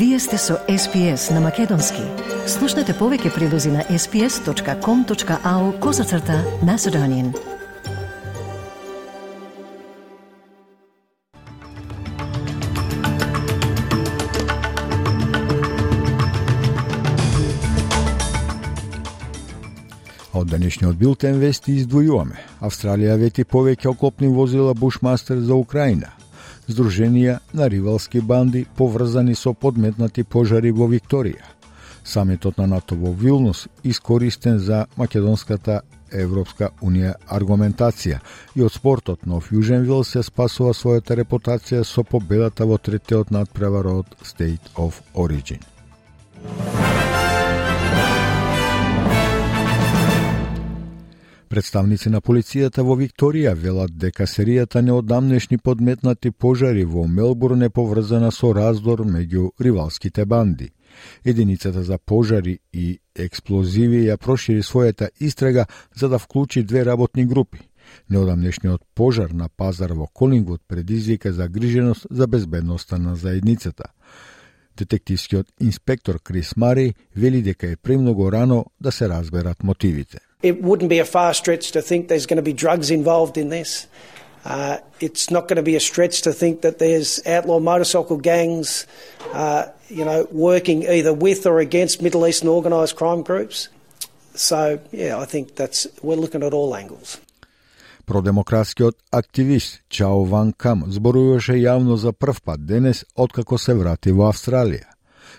Вие сте со SPS на Македонски. Слушнете повеќе прилози на sps.com.au козацрта на Седонин. Од денешниот билтен вести издвојуваме. Австралија вети повеќе оклопни возила Бушмастер за Украина здруженија на ривалски банди поврзани со подметнати пожари во Викторија. Самитот на НАТО во Вилнус искористен за македонската Европска Унија аргументација и од спортот нов Јуженвил се спасува својата репутација со победата во третиот надпревар од State of Origin. Представници на полицијата во Викторија велат дека серијата неодамнешни подметнати пожари во Мелбурн е поврзана со раздор меѓу ривалските банди. Единицата за пожари и експлозиви ја прошири својата истрага за да вклучи две работни групи. Неодамнешниот пожар на пазар во Колингвуд предизвика загриженост за безбедноста на заедницата. Детективскиот инспектор Крис Мари вели дека е премногу рано да се разберат мотивите. It wouldn't be a far stretch to think there's going to be drugs involved in this. Uh, it's not going to be a stretch to think that there's outlaw motorcycle gangs, uh, you know, working either with or against Middle Eastern organised crime groups. So, yeah, I think that's we're looking at all angles. Продемократскиот активист Чао Ван Кам зборуваше јавно за прв пат денес откако се врати во Австралија.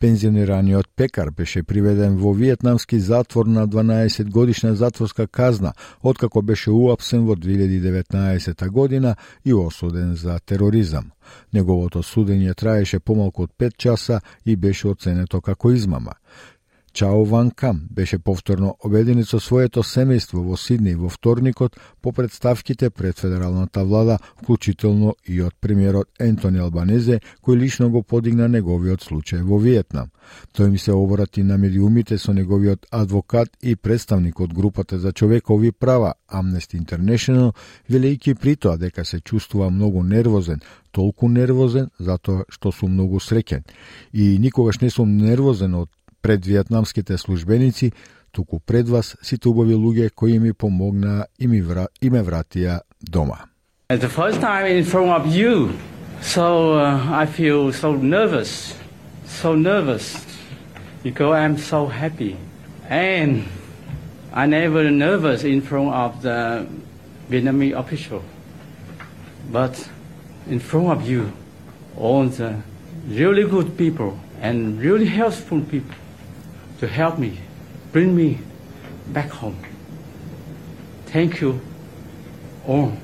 Пензионираниот пекар беше приведен во виетнамски затвор на 12 годишна затворска казна, откако беше уапсен во 2019 година и осуден за тероризам. Неговото судење траеше помалку од 5 часа и беше оценето како измама. Чао Ван Кам беше повторно обединет со своето семејство во Сидни во вторникот по представките пред федералната влада, вклучително и од премиерот Ентони Албанезе, кој лично го подигна неговиот случај во Виетнам. Тој ми се обрати на медиумите со неговиот адвокат и представник од групата за човекови права Amnesty International, велејќи при тоа дека се чувствува многу нервозен, толку нервозен затоа што сум многу среќен. И никогаш не сум нервозен од пред вьетнамските службеници, туку пред вас сите убави луѓе кои ми помогнаа и, ми вра... и ме вратија дома. The first time in front of you, so uh, I feel so nervous, so nervous, because I'm so happy. And I never nervous in front of the Vietnamese official. But in front of you, all the really good people and really helpful people, to help me, bring me back home. Thank you all.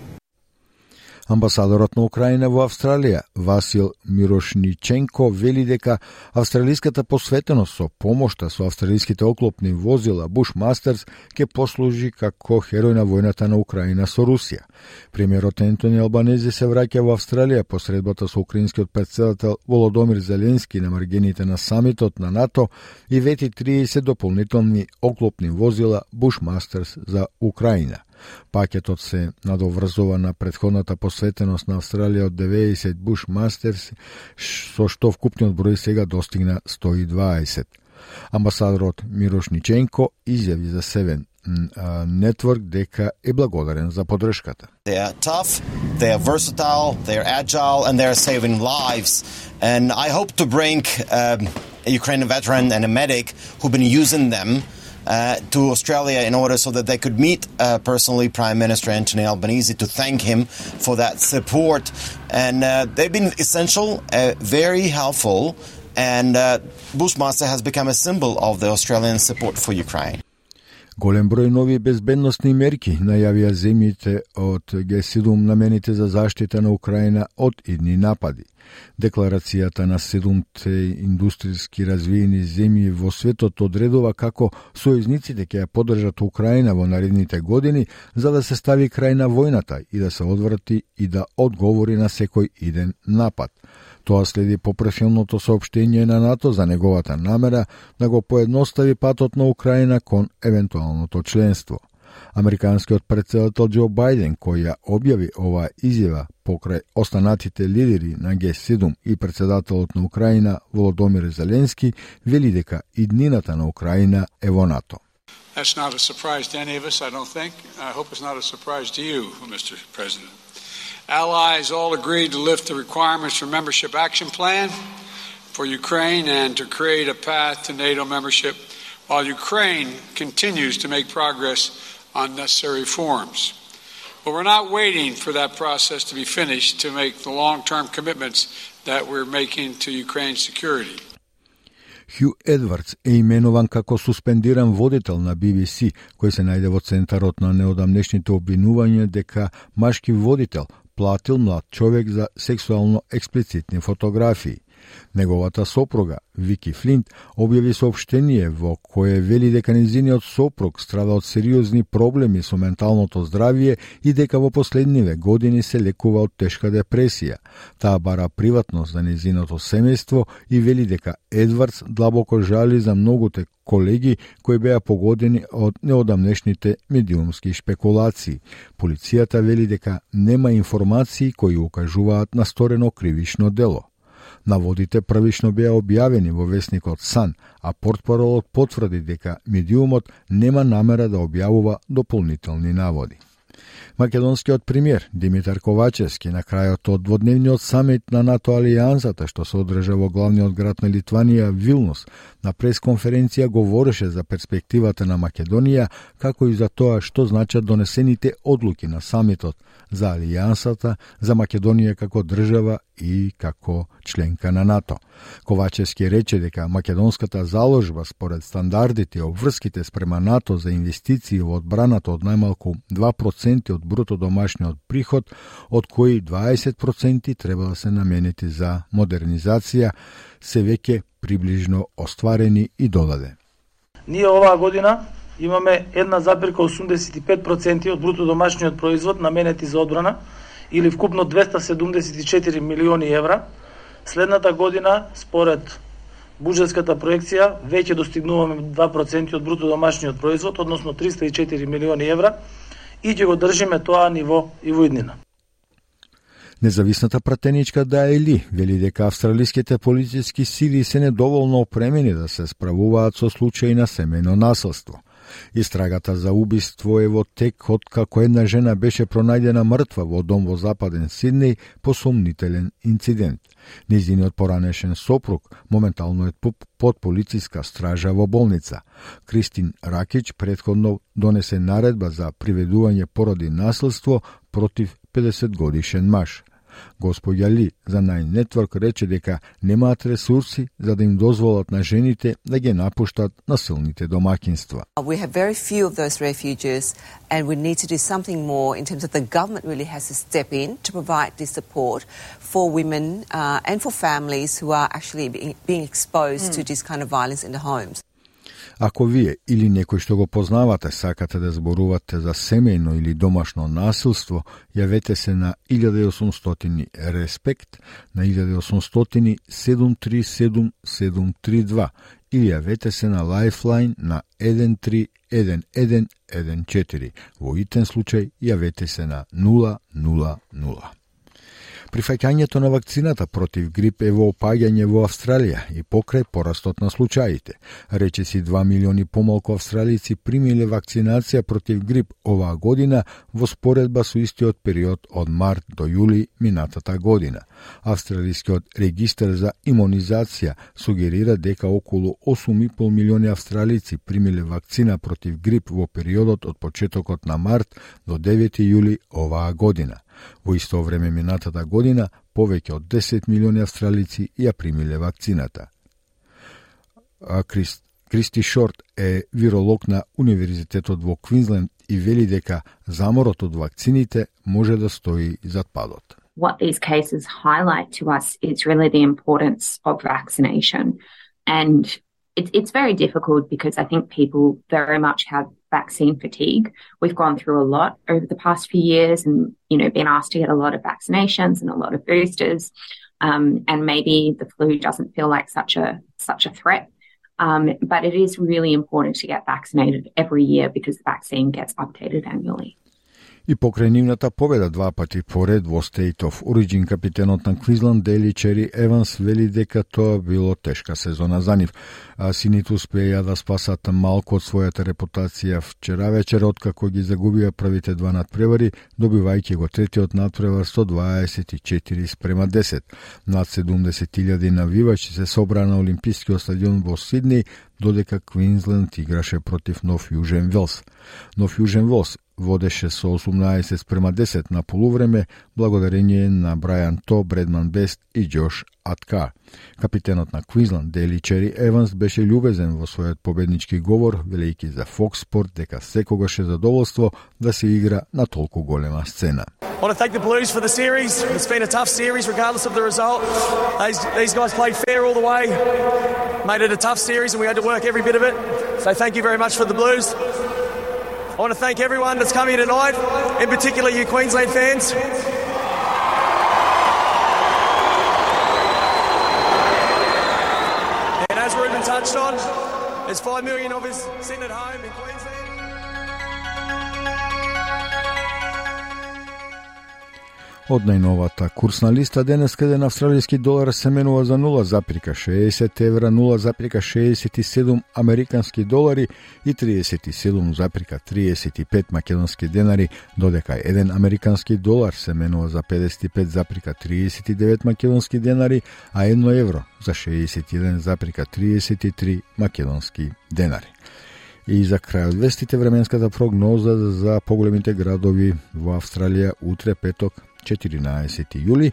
Амбасадорот на Украина во Австралија, Васил Мирошниченко, вели дека австралиската посветеност со помошта со австралиските оклопни возила Бушмастерс ќе послужи како херој на војната на Украина со Русија. Премиерот Ентони Албанези се враќа во Австралија по средбата со украинскиот председател Володомир Зеленски на маргините на самитот на НАТО и вети 30 дополнителни оклопни возила Бушмастерс за Украина. Пакетот се надоврзува на предходната посветеност на Австралија од 90 Буш Мастерс, со што вкупниот број сега достигна 120. Амбасадорот Мирош Ниченко изјави за Севен Network дека е благодарен за подршката. They are tough, they are versatile, they are agile and they are saving lives. And I hope to bring um, a Ukrainian veteran and a medic who've been using them uh, to Australia in order so that they could meet uh, personally Prime Minister Anthony Albanese to thank him for that support. And uh, they've been essential, uh, very helpful, and uh, Bushmaster has become a symbol of the Australian support for Ukraine. Голем број нови безбедносни мерки најавија земјите од Г7 намените за заштита на Украина од идни напади. Декларацијата на седумте индустријски развиени земји во светот одредува како сојузниците ќе ја поддржат Украина во наредните години за да се стави крај на војната и да се одврати и да одговори на секој иден напад. Тоа следи попрефилното соопштение на НАТО за неговата намера да го поедностави патот на Украина кон евентуалното членство. Американскиот председател Џо Бајден, кој ја објави оваа изјава покрај останатите лидери на Г7 и председателот на Украина Володомир Зеленски, вели дека иднината на Украина е во НАТО. That's not a surprise to any of us, I don't think. I hope it's not a surprise to you, Mr. President. Allies all agreed to lift the requirements for membership action plan for Ukraine and to create a path to NATO membership while Ukraine continues to make progress on necessary reforms. But we're not waiting for that process to be finished to make the long term commitments that we're making to Ukraine's security. Хју Едвардс е именуван како суспендиран водител на BBC, кој се најде во центарот на неодамнешните обвинувања дека машки водител платил млад човек за сексуално експлицитни фотографии. Неговата сопруга, Вики Флинт, објави сообштение во кое вели дека незиниот сопруг страда од сериозни проблеми со менталното здравје и дека во последниве години се лекува од тешка депресија. Таа бара приватност за незиното семејство и вели дека Едвардс длабоко жали за многуте колеги кои беа погодени од неодамнешните медиумски шпекулации. Полицијата вели дека нема информации кои укажуваат на сторено кривишно дело. Наводите првично беа објавени во весникот Сан, а портпаролот потврди дека медиумот нема намера да објавува дополнителни наводи. Македонскиот премиер Димитар Ковачевски на крајот од дводневниот самит на НАТО Алијансата што се одржа во главниот град на Литванија Вилнус на пресконференција говореше за перспективата на Македонија како и за тоа што значат донесените одлуки на самитот за Алијансата, за Македонија како држава и како членка на НАТО. Ковачевски рече дека македонската заложба според стандардите и обврските спрема НАТО за инвестиции во одбраната од најмалку 2% од бруто домашниот приход, од кои 20% треба да се наменети за модернизација, се веќе приближно остварени и додаде. Ние оваа година имаме 1,85% од бруто домашниот производ наменети за одбрана или вкупно 274 милиони евра. Следната година, според буџетската проекција, веќе достигнуваме 2% од бруто домашниот производ, односно 304 милиони евра и ќе го држиме тоа ниво и во иднина. Независната пратеничка Даели вели дека австралиските политички сили се недоволно опремени да се справуваат со случаи на семено насилство. Истрагата за убиство е во тек од како една жена беше пронајдена мртва во дом во западен Сиднеј по сумнителен инцидент. Низиниот поранешен сопруг моментално е под полициска стража во болница. Кристин Ракич предходно донесе наредба за приведување породи наследство против 50 годишен маж. Господја Ли за Nine Network рече дека немаат ресурси за да им дозволат на жените да ги напуштат насилните домакинства. We have very few of those refuges and we need to do something more in terms of the government really has to step in to provide this support for women uh, and for families who are actually being exposed mm. to this kind of violence in the homes. Ако вие или некој што го познавате сакате да зборувате за семејно или домашно насилство, јавете се на 1800 Респект на 1800 737 или јавете се на Lifeline на 131114. Во итен случај јавете се на 000. Прифаќањето на вакцината против грип е во опаѓање во Австралија и покрај порастот на случаите. Речиси 2 милиони помалку австралици примиле вакцинација против грип оваа година во споредба со истиот период од март до јули минатата година. Австралискиот регистар за имунизација сугерира дека околу 8,5 милиони австралици примиле вакцина против грип во периодот од почетокот на март до 9 јули оваа година. Во исто време минатата година, повеќе од 10 милиони австралици ја примиле вакцината. А Крист, Кристи Шорт е виролог на Универзитетот во Квинсленд и вели дека заморот од вакцините може да стои зад падот. What these cases highlight to us is really the importance of vaccination and it, it's very difficult because I think people very much have vaccine fatigue. We've gone through a lot over the past few years, and you know, been asked to get a lot of vaccinations and a lot of boosters, um, and maybe the flu doesn't feel like such a such a threat. Um, but it is really important to get vaccinated every year because the vaccine gets updated annually. И покрај нивната победа два пати поред во State of Origin, капитенот на Квизланд Дели Чери Еванс вели дека тоа било тешка сезона за нив. А сините успеа да спасат малку од својата репутација вчера вечер, откако ги загубија првите два надпревари, добивајќи го третиот надпревар со 24 спрема 10. Над 70.000 навивачи се собра на Олимпискиот стадион во Сидни, додека Квинсленд играше против Нов Јужен Велс. Нов Јужен Велс водеше со 18 спрема 10 на полувреме, благодарение на Брајан То, Бредман Бест и Џош Атка. Капитенот на Квинсленд, Дели Чери Еванс, беше љубезен во својот победнички говор, велејќи за Fox Sport дека секогаш е задоволство да се игра на толку голема сцена. I want to thank the Blues for the series. It's been a tough series regardless of the result. These, these guys played fair all the way, made it a tough series, and we had to work every bit of it. So thank you very much for the Blues. I want to thank everyone that's come here tonight, in particular you Queensland fans. And as Ruben touched on, there's 5 million of us sitting at home in Queensland. Од најновата курсна листа денес каде на австралијски долар се менува за 0,60 евра, 0,67 американски долари и 37,35 македонски денари, додека 1 американски долар се менува за 55,39 македонски денари, а 1 евро за 61,33 македонски денари. И за крај од вестите временската прогноза за поголемите градови во Австралија утре петок 14 јули,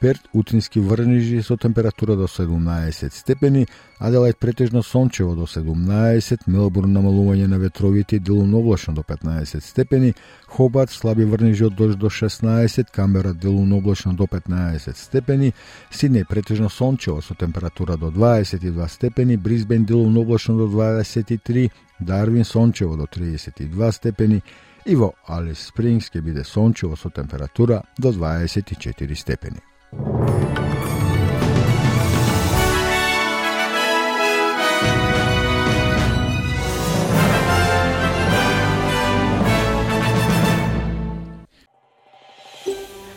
Перт утрински врнежи со температура до 17 степени, Аделајд претежно сончево до 17, Мелбурн намалување на ветровите делумно облачно до 15 степени, Хобарт слаби врнежи од дожд до 16, Камбера делумно облачно до 15 степени, Сиднеј претежно сончево со температура до 22 степени, Брисбен делумно облачно до 23, Дарвин сончево до 32 степени, и во Алис Спрингс ќе биде сончево со температура до 24 степени.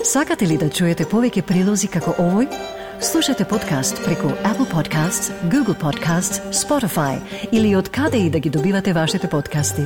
Сакате ли да чуете повеќе прилози како овој? Слушате подкаст преку Apple Podcasts, Google Podcasts, Spotify или од каде и да ги добивате вашите подкасти.